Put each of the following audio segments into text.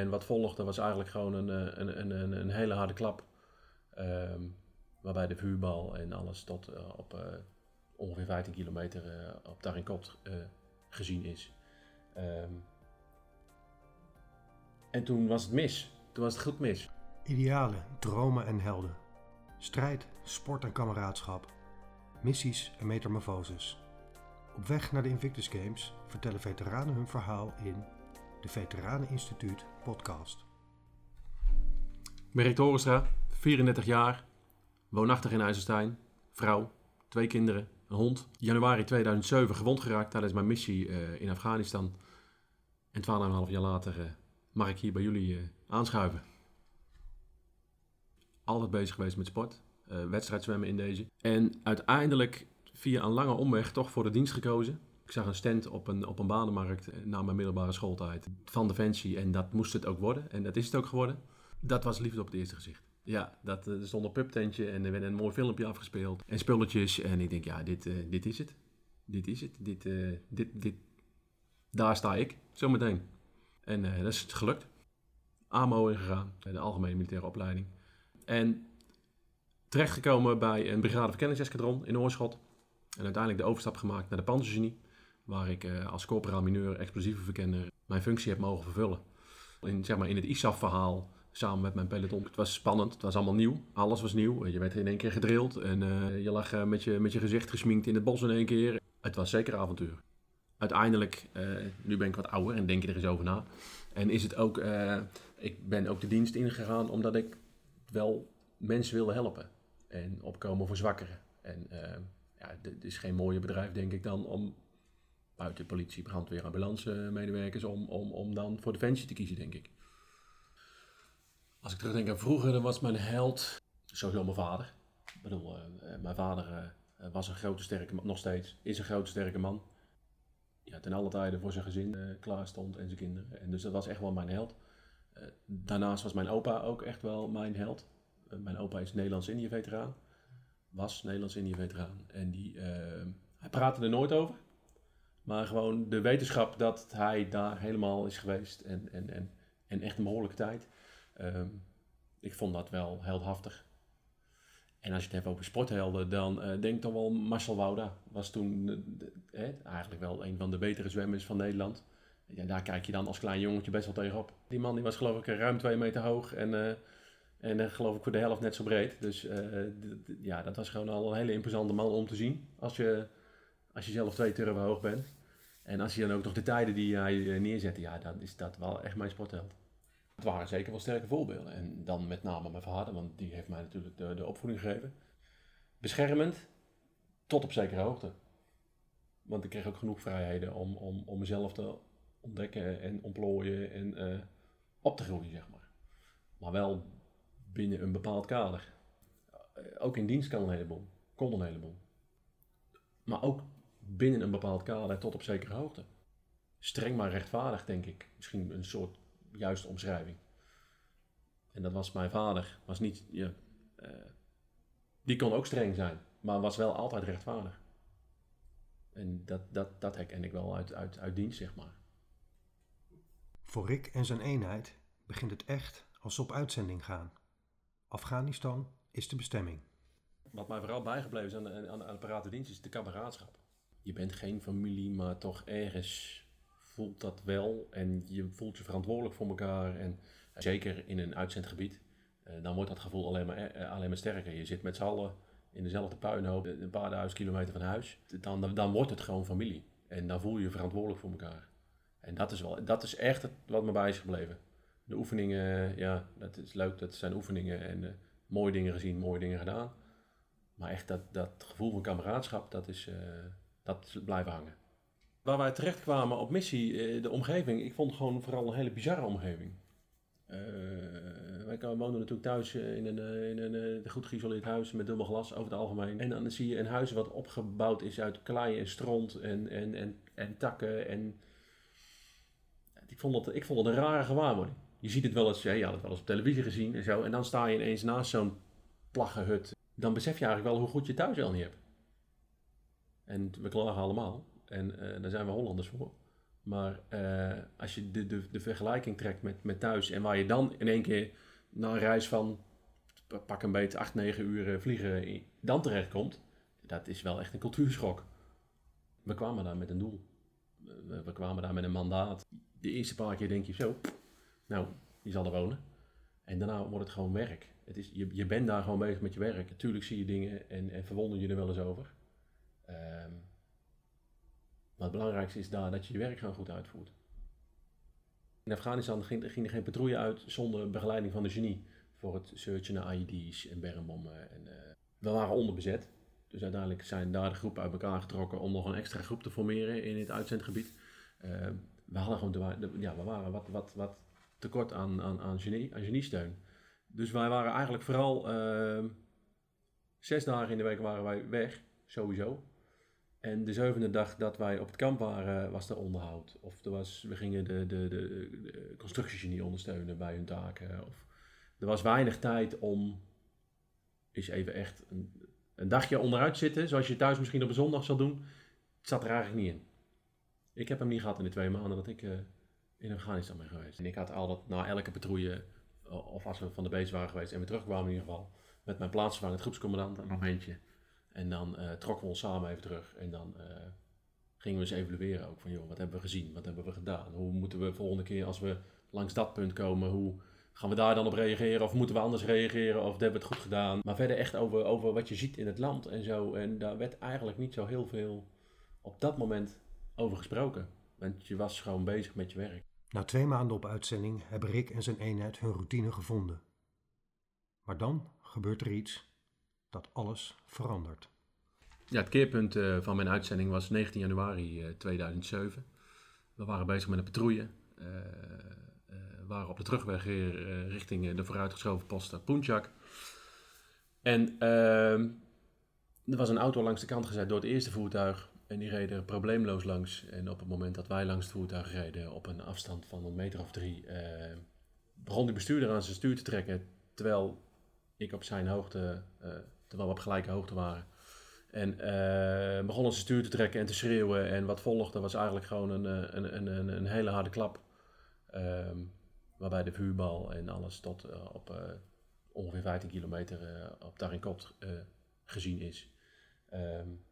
En wat volgde was eigenlijk gewoon een, eh, een, een, een, hele harde klap. Ehm, waarbij de vuurbal en alles tot uh, op uh, ongeveer 15 kilometer uh, op Tarinkot gezien is. Um, en toen was het mis. Toen was het goed mis. Idealen, dromen en helden. Strijd, sport en kameraadschap. Missies en metamorfoses. Op weg naar de Invictus Games vertellen veteranen hun verhaal in de Veteraneninstituut podcast. Ik Torenstra, 34 jaar, woonachtig in IJsselstein, vrouw, twee kinderen, een hond. Januari 2007 gewond geraakt tijdens mijn missie uh, in Afghanistan. En 12,5 jaar later uh, mag ik hier bij jullie uh, aanschuiven. Altijd bezig geweest met sport, wedstrijdzwemmen in deze. En uiteindelijk via een lange omweg toch voor de dienst gekozen. Ik zag een stand op een, op een banenmarkt na mijn middelbare schooltijd van Defensie en dat moest het ook worden. En dat is het ook geworden. Dat was liefde op het eerste gezicht. Ja, dat, er stond een pubtentje en er werd een mooi filmpje afgespeeld. En spulletjes. En ik denk, ja, dit, uh, dit is het. Dit is het. Dit, uh, dit, dit, daar sta ik, zometeen. En dat is het gelukt. AMO ingegaan, de Algemene Militaire Opleiding. En terechtgekomen bij een brigade verkenningseskadron in Oorschot. En uiteindelijk de overstap gemaakt naar de Panzergenie. Waar ik als corporaal mineur explosieve verkenner mijn functie heb mogen vervullen. In, zeg maar, in het ISAF-verhaal samen met mijn peloton. Het was spannend, het was allemaal nieuw. Alles was nieuw. Je werd in één keer gedrild en uh, je lag uh, met, je, met je gezicht gesminkt in het bos in één keer. Het was zeker avontuur. Uiteindelijk, nu ben ik wat ouder en denk je er eens over na. En is het ook, ik ben ook de dienst ingegaan omdat ik wel mensen wilde helpen. En opkomen voor zwakkeren. En ja, het is geen mooie bedrijf denk ik dan om buiten politie, brandweer, ambulance medewerkers, om, om, om dan voor Defensie te kiezen denk ik. Als ik terugdenk aan vroeger, dan was mijn held sowieso mijn vader. Ik bedoel, uh, mijn vader was een grote sterke man, nog steeds, is een grote sterke man. Ja, ten alle tijden voor zijn gezin uh, klaar stond en zijn kinderen. En dus dat was echt wel mijn held. daarnaast was mijn opa ook echt wel mijn held. mijn opa is Nederlands-Indië-veteraan. Was Nederlands-Indië-veteraan. En die, hij praatte er nooit over. Maar gewoon de wetenschap dat hij daar helemaal is geweest en, en, en, en echt een behoorlijke tijd. Um, ik vond dat wel heldhaftig. En als je het hebt over sporthelden, dan uh, denk dan wel Marcel Wouda. Was toen uh, eigenlijk wel een van de betere zwemmers van Nederland. Ja, daar kijk je dan als klein jongetje best wel tegenop. Die man die was geloof ik ruim twee meter hoog en, en geloof ik voor de helft net zo breed. Dus ja, dat was gewoon al een hele imposante man om te zien. Als je, als je zelf twee turven hoog bent. En als je dan ook nog de tijden die hij neerzette, ja, dan is dat wel echt mijn sportheld. Het waren zeker wel sterke voorbeelden. En dan met name mijn vader, want die heeft mij natuurlijk de, de opvoeding gegeven. Beschermend, tot op zekere hoogte. Want ik kreeg ook genoeg vrijheden om, om, om mezelf te ontdekken en ontplooien en uh, op te groeien, zeg maar. Maar wel binnen een bepaald kader. Ook in dienst kan een heleboel, kon een heleboel. Maar ook binnen een bepaald kader tot op zekere hoogte. Streng maar rechtvaardig, denk ik. Misschien een soort juiste omschrijving. En dat was mijn vader. Was niet, ja, uh, die kon ook streng zijn, maar was wel altijd rechtvaardig. En dat, dat, dat herken ik wel uit, uit, uit dienst, zeg maar. Voor Rick en zijn eenheid begint het echt als ze op uitzending gaan. Afghanistan is de bestemming. Wat mij vooral bijgebleven is aan de, aan de apparaten dienst is de kameraadschap. Je bent geen familie, maar toch ergens voelt dat wel en je voelt je verantwoordelijk voor elkaar. En zeker in een uitzendgebied, uh, dan wordt dat gevoel alleen maar, uh, alleen maar sterker. Je zit met z'n allen in dezelfde puinhoop, een paar duizend kilometer van huis. Dan, dan, wordt het gewoon familie. En dan voel je je verantwoordelijk voor elkaar. En dat is, wel, dat is echt het, wat me bij is gebleven. De oefeningen, ja, dat is leuk, dat zijn oefeningen en mooie dingen gezien, mooie dingen gedaan. Maar echt dat, dat gevoel van kameraadschap, dat is, dat blijven hangen waar wij terecht kwamen op missie, eh, de omgeving, ik vond gewoon vooral een hele bizarre omgeving. Uh, wij woonden natuurlijk thuis eh, in een, in een goed geïsoleerd huis met dubbel glas over het algemeen. En dan zie je een huis wat opgebouwd is uit klei en stront en, en, en, en takken. En ik, vond dat, ik vond het een rare gewaarwording. Je ziet het wel eens, ja, je had het wel eens op televisie gezien en zo. En dan sta je ineens naast zo'n plaggenhut. Dan besef je eigenlijk wel hoe goed je thuis wel niet hebt. En we klagen allemaal. En uh, daar zijn we Hollanders voor. Maar eh, als je de, de, vergelijking trekt met, met thuis en waar je dan in één keer na een reis van pak een beetje 8, 9 uur eh, vliegen dan terechtkomt, dat is wel echt een cultuurschok. We kwamen daar met een doel. We, kwamen daar met een mandaat. De eerste paar keer denk je zo, nou, die zal er wonen. En daarna wordt het gewoon werk. Het is, je, je bent daar gewoon bezig met je werk. Natuurlijk zie je dingen en, en verwonder je er wel eens over. Um, maar het belangrijkste is daar dat je je werk gewoon goed uitvoert. In Afghanistan ging, ging er geen patrouille uit zonder begeleiding van de genie. Voor het searchen naar IED's en bermbommen. En, uh, we waren onderbezet. Dus uiteindelijk zijn daar de groepen uit elkaar getrokken om nog een extra groep te formeren in het uitzendgebied. Uh, we, hadden gewoon ja, we waren wat, wat, wat tekort aan, aan, aan, genie, aan geniesteun. Dus wij waren eigenlijk vooral uh, zes dagen in de week waren wij weg, sowieso. En de zevende dag dat wij op het kamp waren, was er onderhoud. Of er was, we gingen de, de, de, de constructiegenie ondersteunen bij hun taken. Of, er was weinig tijd om eens even echt een, een dagje onderuit zitten, zoals je thuis misschien op een zondag zal doen. Het zat er eigenlijk niet in. Ik heb hem niet gehad in de twee maanden dat ik uh, in Afghanistan ben geweest. En ik had altijd na elke patrouille, of als we van de base waren geweest en we terugkwamen in ieder geval, met mijn plaatsvervangend groepscommandant een momentje en dan uh, trokken we ons samen even terug. En dan uh, gingen we eens evalueren ook van, joh, wat hebben we gezien? Wat hebben we gedaan? Hoe moeten we volgende keer als we langs dat punt komen, hoe gaan we daar dan op reageren? Of moeten we anders reageren? Of hebben we het goed gedaan? Maar verder echt over, over wat je ziet in het land en zo. En daar werd eigenlijk niet zo heel veel op dat moment over gesproken. Want je was gewoon bezig met je werk. Na twee maanden op uitzending hebben Rick en zijn eenheid hun routine gevonden. Maar dan gebeurt er iets dat alles verandert. Ja, het keerpunt uh, van mijn uitzending was 19 januari uh, 2007. We waren bezig met een patrouille. Uh, waren op de terugweg richting de vooruitgeschoven post Punjak. En ehm, er was een auto langs de kant gezet door het eerste voertuig. En die reden probleemloos langs. En op het moment dat wij langs het voertuig reden, op een afstand van een meter of drie, begon de bestuurder aan zijn stuur te trekken. Terwijl ik op zijn hoogte terwijl we op gelijke hoogte waren. En uh, begonnen ze stuur te trekken en te schreeuwen. En wat volgde was eigenlijk gewoon een, eh, een, een, een, hele harde klap. Um, waarbij de vuurbal en alles tot uh, op uh, ongeveer 15 kilometer op Tarinkot gezien is. Um,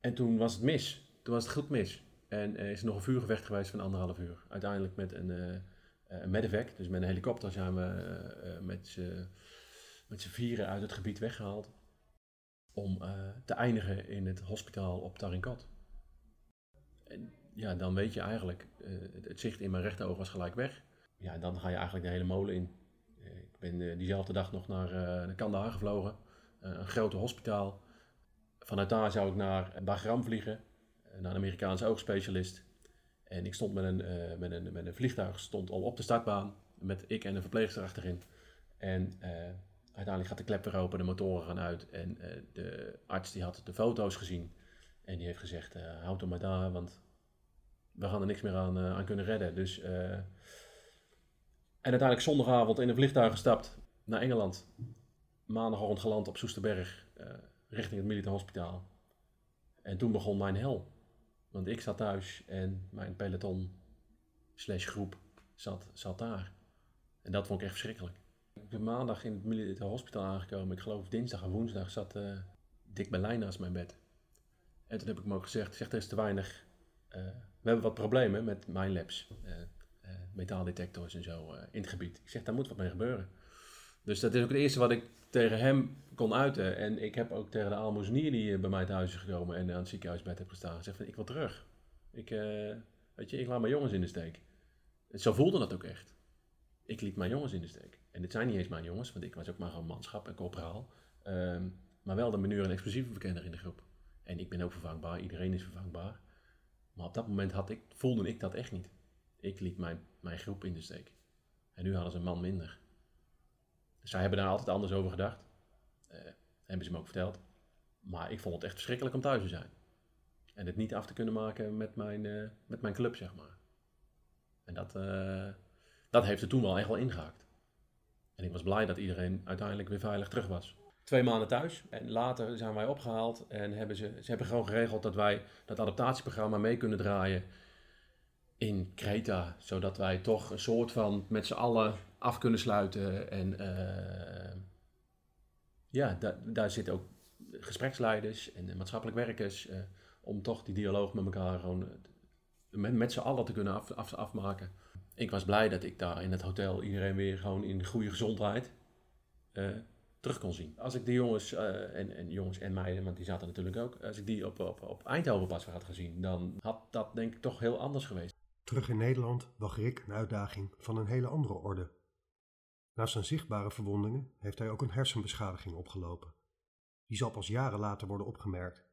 en toen was het mis. Toen was het goed mis. En er is nog een vuurgevecht geweest van anderhalf uur. Uiteindelijk met een, een medevac, dus met een helikopter zijn we met met z'n vieren uit het gebied weggehaald. Om uh, te eindigen in het hospitaal op Tarinkot. En ja, dan weet je eigenlijk, uh, het, zicht in mijn rechteroog was gelijk weg. Ja, dan ga je eigenlijk de hele molen in. Uh, ik ben diezelfde dag nog naar, naar Kandahar gevlogen, een grote hospitaal. Vanuit daar zou ik naar Bagram vliegen, naar een Amerikaanse oogspecialist. En ik stond met een, met een, met een vliegtuig stond al op de startbaan, met ik en een verpleegster achterin. En uiteindelijk gaat de klep weer open, de motoren gaan uit. En uh, de arts die had de foto's gezien. En die heeft gezegd, uh, houd hem maar daar, want we gaan er niks meer aan, uh, aan kunnen redden. Dus, en uiteindelijk zondagavond in een vliegtuig gestapt naar Engeland. Maandagochtend geland op Soesterberg, richting het militair hospitaal. En toen begon mijn hel. Want ik zat thuis en mijn peloton slash groep zat, zat daar. En dat vond ik echt verschrikkelijk. Ik ben maandag in het militair hospitaal aangekomen. Ik geloof dinsdag en woensdag zat uh, Dick Berlijn naast mijn bed. En toen heb ik hem ook gezegd, zeg, er is te weinig... Uh, we hebben wat problemen met mijn labs. Uh, metaaldetectors en zo in het gebied. Ik zeg, daar moet wat mee gebeuren. Dus dat is ook het eerste wat ik tegen hem kon uiten. En ik heb ook tegen de aalmoezenier die bij mij thuis is gekomen en aan het ziekenhuisbed heb gestaan, gezegd van, ik wil terug. Ik, weet je, ik laat mijn jongens in de steek. Zo voelde dat ook echt. Ik liet mijn jongens in de steek. En dit zijn niet eens mijn jongens, want ik was ook maar gewoon manschap en corporaal. Um, maar wel de menuur en explosieve verkenner in de groep. En ik ben ook vervangbaar, iedereen is vervangbaar. Maar op dat moment had ik, voelde ik dat echt niet. Ik liet mijn, mijn groep in de steek. En nu hadden ze een man minder. Dus zij hebben daar altijd anders over gedacht. Uh, hebben ze me ook verteld. Maar ik vond het echt verschrikkelijk om thuis te zijn. En het niet af te kunnen maken met mijn, uh, met mijn club, zeg maar. En dat, uh, dat heeft er toen wel echt wel ingehaakt. En ik was blij dat iedereen uiteindelijk weer veilig terug was. twee maanden thuis. En later zijn wij opgehaald en hebben ze, ze hebben gewoon geregeld dat wij dat adaptatieprogramma mee kunnen draaien in Kreta. Zodat wij toch een soort van met z'n allen af kunnen sluiten. En uh, ja, da daar zitten ook gespreksleiders en maatschappelijk werkers. Uh, om toch die dialoog met elkaar gewoon met, met z'n allen te kunnen af, af, afmaken. Ik was blij dat ik daar in het hotel iedereen weer gewoon in goede gezondheid uh, terug kon zien. Als ik die jongens, uh, en, en, jongens en meiden, want die zaten natuurlijk ook, als ik die op, op, op Eindhoven pas had gezien, dan had dat denk ik toch heel anders geweest. Terug in Nederland wacht Rick een uitdaging van een hele andere orde. Naast zijn zichtbare verwondingen heeft hij ook een hersenbeschadiging opgelopen. Die zal pas jaren later worden opgemerkt,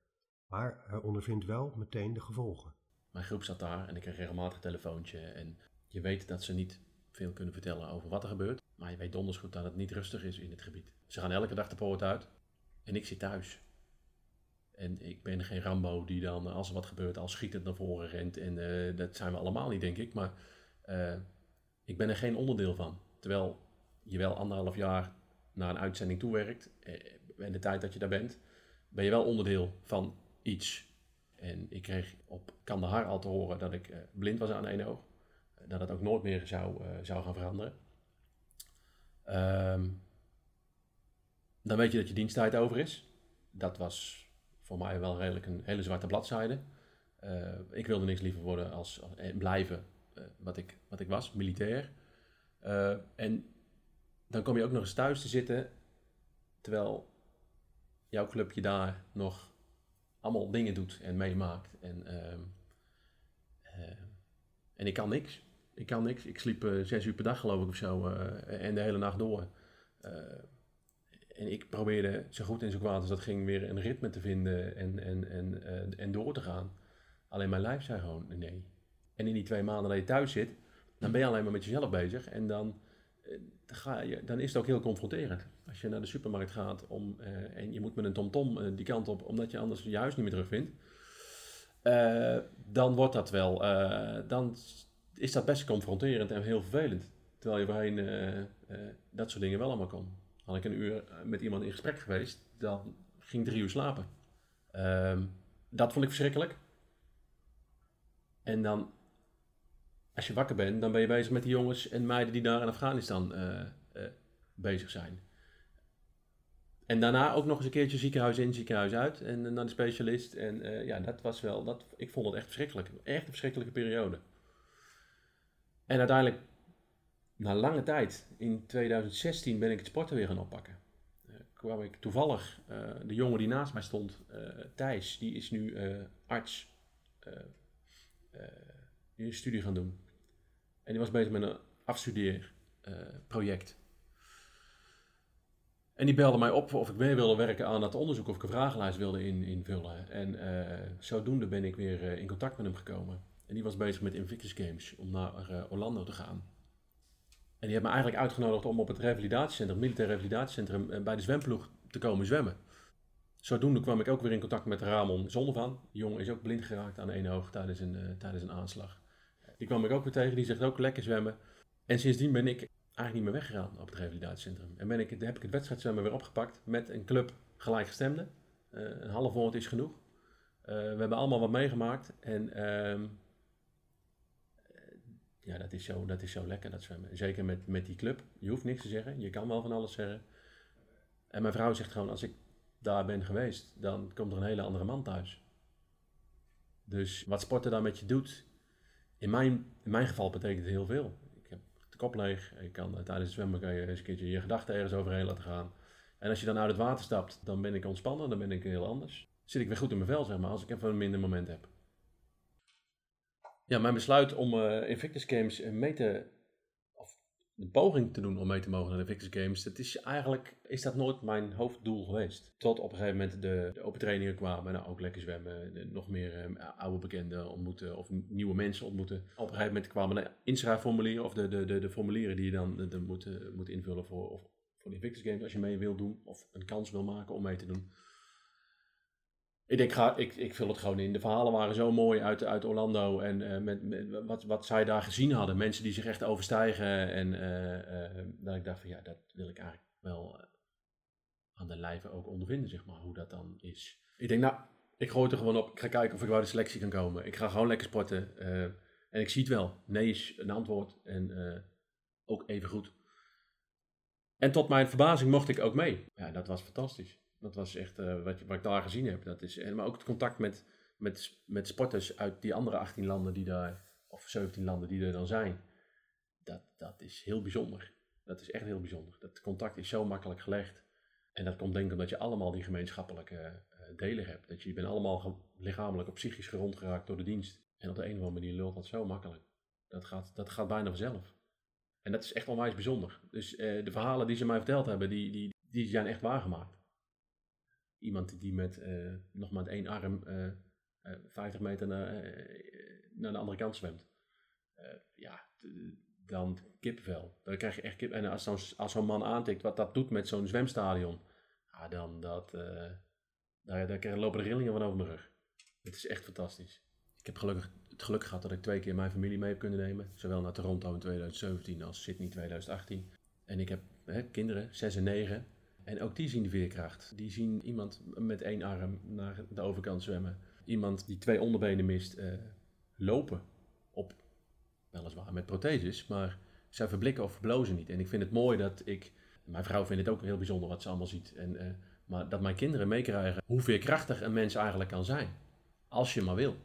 maar hij ondervindt wel meteen de gevolgen. Mijn groep zat daar en ik kreeg regelmatig een telefoontje en je weet dat ze niet veel kunnen vertellen over wat er gebeurt, maar je weet donders goed dat het niet rustig is in het gebied. Ze gaan elke dag de poort uit en ik zit thuis. En ik ben geen Rambo die dan, als er wat gebeurt, al schietend naar voren rent. En uh, dat zijn we allemaal niet, denk ik. Maar uh, ik ben er geen onderdeel van. Terwijl je wel anderhalf jaar naar een uitzending toewerkt. Uh, en de tijd dat je daar bent, ben je wel onderdeel van iets. En ik kreeg op Kandahar al te horen dat ik blind was aan één oog. Dat het ook nooit meer zou, zou gaan veranderen. Um, dan weet je dat je diensttijd over is. Dat was voor mij wel redelijk een hele zwarte bladzijde. Uh, ik wilde niks liever worden als, en blijven wat, ik, wat ik was, militair. En dan kom je ook nog eens thuis te zitten, terwijl jouw clubje daar nog allemaal dingen doet en meemaakt. En, ehm, en ik kan niks. Ik kan niks. Ik sliep zes uur per dag geloof ik of zo en de hele nacht door en ik probeerde zo goed en zo kwaad als dat ging weer een ritme te vinden en, en, en, uh, en door te gaan. Alleen mijn lijf zei gewoon nee. En in die twee maanden dat je thuis zit, dan ben je alleen maar met jezelf bezig. En dan, uh, ga je, dan is het ook heel confronterend. Als je naar de supermarkt gaat om, uh, en je moet met een tomtom -tom, die kant op, omdat je anders je huis niet meer terugvindt. dan wordt dat wel, dan is dat best confronterend en heel vervelend. Terwijl je voorheen dat soort dingen wel allemaal kon. Had ik een uur eh, met iemand in gesprek geweest, dan ging drie uur slapen. Um, dat vond ik verschrikkelijk. En dan, als je wakker bent, dan ben je bezig met die jongens en meiden die daar in Afghanistan bezig zijn. En daarna ook nog eens een keertje ziekenhuis in, ziekenhuis uit en naar de specialist. En ja, dat was wel, dat, ik vond het echt verschrikkelijk. Echt een verschrikkelijke periode. En uiteindelijk na lange tijd, in 2016, ben ik het sporten weer gaan oppakken. Uh, kwam ik toevallig, uh, de jongen die naast mij stond, uh, Thijs, die is nu arts, die een studie gaan doen. En die was bezig met een afstudeerproject. en die belde mij op of ik mee wilde werken aan dat onderzoek, of ik een vragenlijst wilde in, invullen. En zodoende ben ik weer in contact met hem gekomen. En die was bezig met Invictus Games om naar Orlando te gaan. En die hebben me eigenlijk uitgenodigd om op het revalidatiecentrum, militair revalidatiecentrum, eh, bij de zwemploeg te komen zwemmen. Zodoende kwam ik ook weer in contact met Ramon Zonnevan. Die jongen is ook blind geraakt aan één oog tijdens een, uh, tijdens een aanslag. Die kwam ik ook weer tegen, die zegt ook lekker zwemmen. En sindsdien ben ik eigenlijk niet meer weggegaan op het revalidatiecentrum. En ben ik, heb ik het wedstrijdzwemmen weer opgepakt met een club gelijkgestemden. Een half woord is genoeg. We hebben allemaal wat meegemaakt. En ehm, ja, dat is zo, dat is zo lekker, dat zwemmen. Zeker met, met die club. Je hoeft niks te zeggen. Je kan wel van alles zeggen. En mijn vrouw zegt gewoon, als ik daar ben geweest, dan komt er een hele andere man thuis. Dus wat sporten dan met je doet, in mijn, in mijn geval betekent het heel veel. Ik heb de kop leeg. Ik kan, tijdens het zwemmen kan je eens een keertje je gedachten ergens overheen laten gaan. En als je dan uit het water stapt, dan ben ik ontspannen, dan ben ik heel anders. Zit ik weer goed in mijn vel, zeg maar, als ik even een minder moment heb. Ja, mijn besluit om uh, Invictus Games eh, mee te. of de poging te doen om mee te mogen naar de Invictus Games. Dat is eigenlijk. is dat nooit mijn hoofddoel geweest. Tot op een gegeven moment de, de open trainingen kwamen. En nou, ook lekker zwemmen. Nog meer uh, oude bekenden ontmoeten. of nieuwe mensen ontmoeten. Op een gegeven moment kwamen de inschrijfformulieren. of de, de, de, de formulieren die je dan moet, moet invullen voor, of, voor Invictus Games. als je mee wil doen. of een kans wil maken om mee te doen. Ik denk, ga, ik, ik vul het gewoon in. De verhalen waren zo mooi uit, uit Orlando. En uh, met, wat, wat zij daar gezien hadden. Mensen die zich echt overstijgen. En uh, uh, dat ik dacht van ja, dat wil ik eigenlijk wel aan de lijve ook ondervinden, zeg maar, hoe dat dan is. Ik denk, nou, ik gooi er gewoon op. Ik ga kijken of ik bij de selectie kan komen. Ik ga gewoon lekker sporten. eh, en ik zie het wel. Nee is een antwoord. En eh, ook even goed. En tot mijn verbazing mocht ik ook mee. Ja, dat was fantastisch. Dat was echt eh, wat, wat ik daar gezien heb. Dat is, en, maar ook het contact met, met, met sporters uit die andere 18 landen die daar, of 17 landen die er dan zijn. Dat, dat is heel bijzonder. Dat is echt heel bijzonder. Dat contact is zo makkelijk gelegd. En dat komt denk ik omdat je allemaal die gemeenschappelijke eh, delen hebt. Dat je, je bent allemaal lichamelijk of psychisch gerond geraakt door de dienst. En op de een of andere manier lult dat zo makkelijk. Dat gaat, dat gaat bijna vanzelf. En dat is echt onwijs bijzonder. Dus eh, de verhalen die ze mij verteld hebben, die, die, die zijn echt waargemaakt. Iemand die met eh, nog maar één arm eh, eh, 50 meter naar, eh, naar de andere kant zwemt. Eh, ja, dan kippenvel. Dan krijg je echt kip. En als zo'n man aantikt wat dat doet met zo'n zwemstadion, ja, dan dat, eh, daar, daar lopen de rillingen van over mijn rug. Het is echt fantastisch. Ik heb gelukkig het geluk gehad dat ik twee keer mijn familie mee heb kunnen nemen. Zowel naar Toronto in 2017 als Sydney 2018. En ik heb hè, kinderen, 6 en 9. En ook die zien de veerkracht. Die zien iemand met één arm naar de overkant zwemmen. Iemand die twee onderbenen mist, eh, lopen. Op, weliswaar met protheses, maar zij verblikken of verblozen niet. En ik vind het mooi dat ik, mijn vrouw vindt het ook heel bijzonder wat ze allemaal ziet. En, eh, maar dat mijn kinderen meekrijgen hoe veerkrachtig een mens eigenlijk kan zijn. Als je maar wil.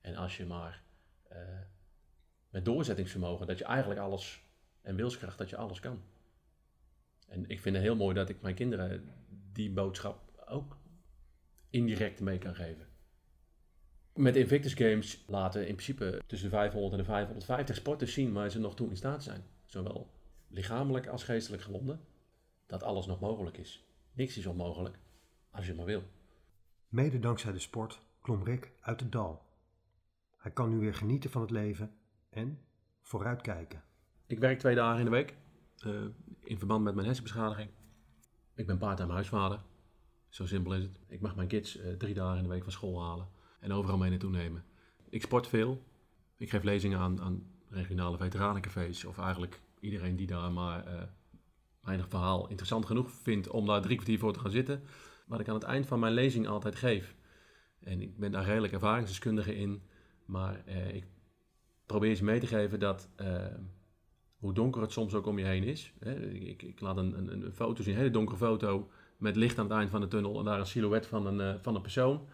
En als je maar eh, met doorzettingsvermogen, dat je eigenlijk alles, en wilskracht, dat je alles kan. En ik vind het heel mooi dat ik mijn kinderen die boodschap ook indirect mee kan geven. Met Invictus Games laten in principe tussen de 500 en de 550 sporters zien waar ze nog toe in staat zijn. Zowel lichamelijk als geestelijk gewonden. Dat alles nog mogelijk is. Niks is onmogelijk, als je maar wil. Mede dankzij de sport klom Rick uit het dal. Hij kan nu weer genieten van het leven en vooruitkijken. Ik werk twee dagen in de week eh, in verband met mijn hersenbeschadiging. Ik ben part-time huisvader. Zo simpel is het. Ik mag mijn kids eh, drie dagen in de week van school halen en overal mee naartoe nemen. Ik sport veel. Ik geef lezingen aan, aan regionale veteranencafés of eigenlijk iedereen die daar maar mijn verhaal interessant genoeg vindt om daar drie kwartier voor te gaan zitten. Wat ik aan het eind van mijn lezing altijd geef. En ik ben daar redelijk ervaringsdeskundige in, maar ik probeer ze mee te geven dat hoe donker het soms ook om je heen is. Ik, ik laat een, een, een foto zien, een hele donkere foto met licht aan het eind van de tunnel en daar een silhouet van een, eh, van een persoon.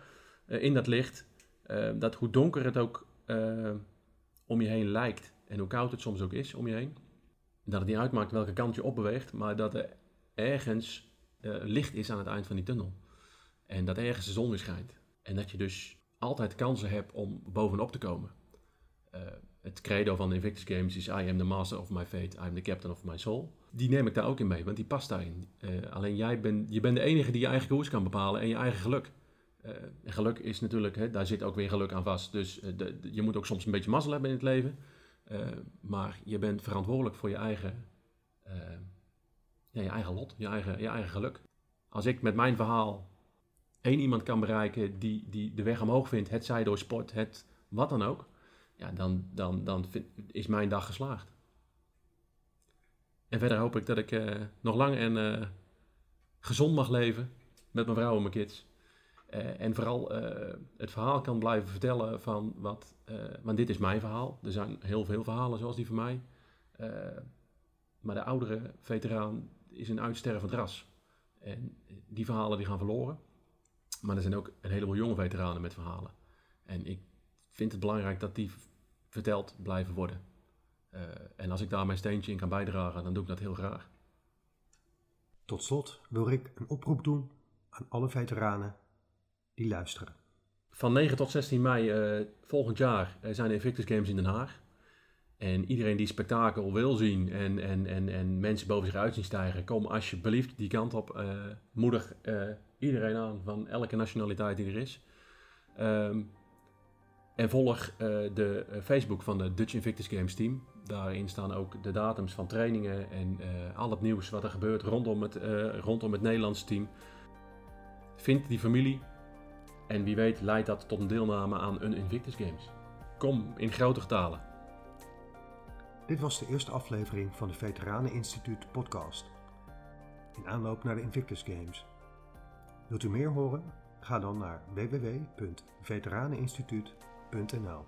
Eh, in dat licht, eh, dat hoe donker het ook om je heen lijkt en hoe koud het soms ook is om je heen, dat het niet uitmaakt welke kant je opbeweegt, maar dat er ergens licht is aan het eind van die tunnel. En dat ergens de zon schijnt. En dat je dus altijd kansen hebt om bovenop te komen. Het credo van Invictus Games is I am the master of my fate, I am the captain of my soul. Die neem ik daar ook in mee, want die past daarin. Eh, alleen jij bent, je bent de enige die je eigen koers kan bepalen en je eigen geluk. En geluk is natuurlijk, hè, daar zit ook weer geluk aan vast. Dus eh, de, je moet ook soms een beetje mazzel hebben in het leven. Maar je bent verantwoordelijk voor je eigen, ja, je eigen lot, je eigen, je eigen geluk. Als ik met mijn verhaal één iemand kan bereiken die, die de weg omhoog vindt, het zij door sport, het wat dan ook, ja, dan, dan, dan is mijn dag geslaagd. En verder hoop ik dat ik eh, nog lang en eh, gezond mag leven met mijn vrouw en mijn kids. Eh, en vooral het verhaal kan blijven vertellen van wat, want dit is mijn verhaal. Er zijn heel veel verhalen zoals die van mij. Maar de oudere veteraan is een uitstervend ras. En die verhalen die gaan verloren. Maar er zijn ook een heleboel jonge veteranen met verhalen. En ik vind het belangrijk dat die verteld blijven worden. Eh, en als ik daar mijn steentje in kan bijdragen, dan doe ik dat heel graag. Tot slot wil Rick een oproep doen aan alle veteranen die luisteren. Van 9 tot 16 mei eh, volgend jaar eh, zijn de Invictus Games in Den Haag. En iedereen die spektakel wil zien en, en, en, en mensen boven zich uit zien stijgen, kom alsjeblieft die kant op. Eh, moedig iedereen aan van elke nationaliteit die er is. Ehm, en volg eh, de eh, Facebook van de Dutch Invictus Games team. Daarin staan ook de datums van trainingen en eh, al het nieuws wat er gebeurt rondom het, rondom het Nederlandse team. Vind die familie, en wie weet leidt dat tot een deelname aan een Invictus Games. Kom in grote getalen. Dit was de eerste aflevering van de Veteraneninstituut podcast. In aanloop naar de Invictus Games Wilt u meer horen? Ga dan naar www.veteraneninstituut.nl www.rijnmond.nl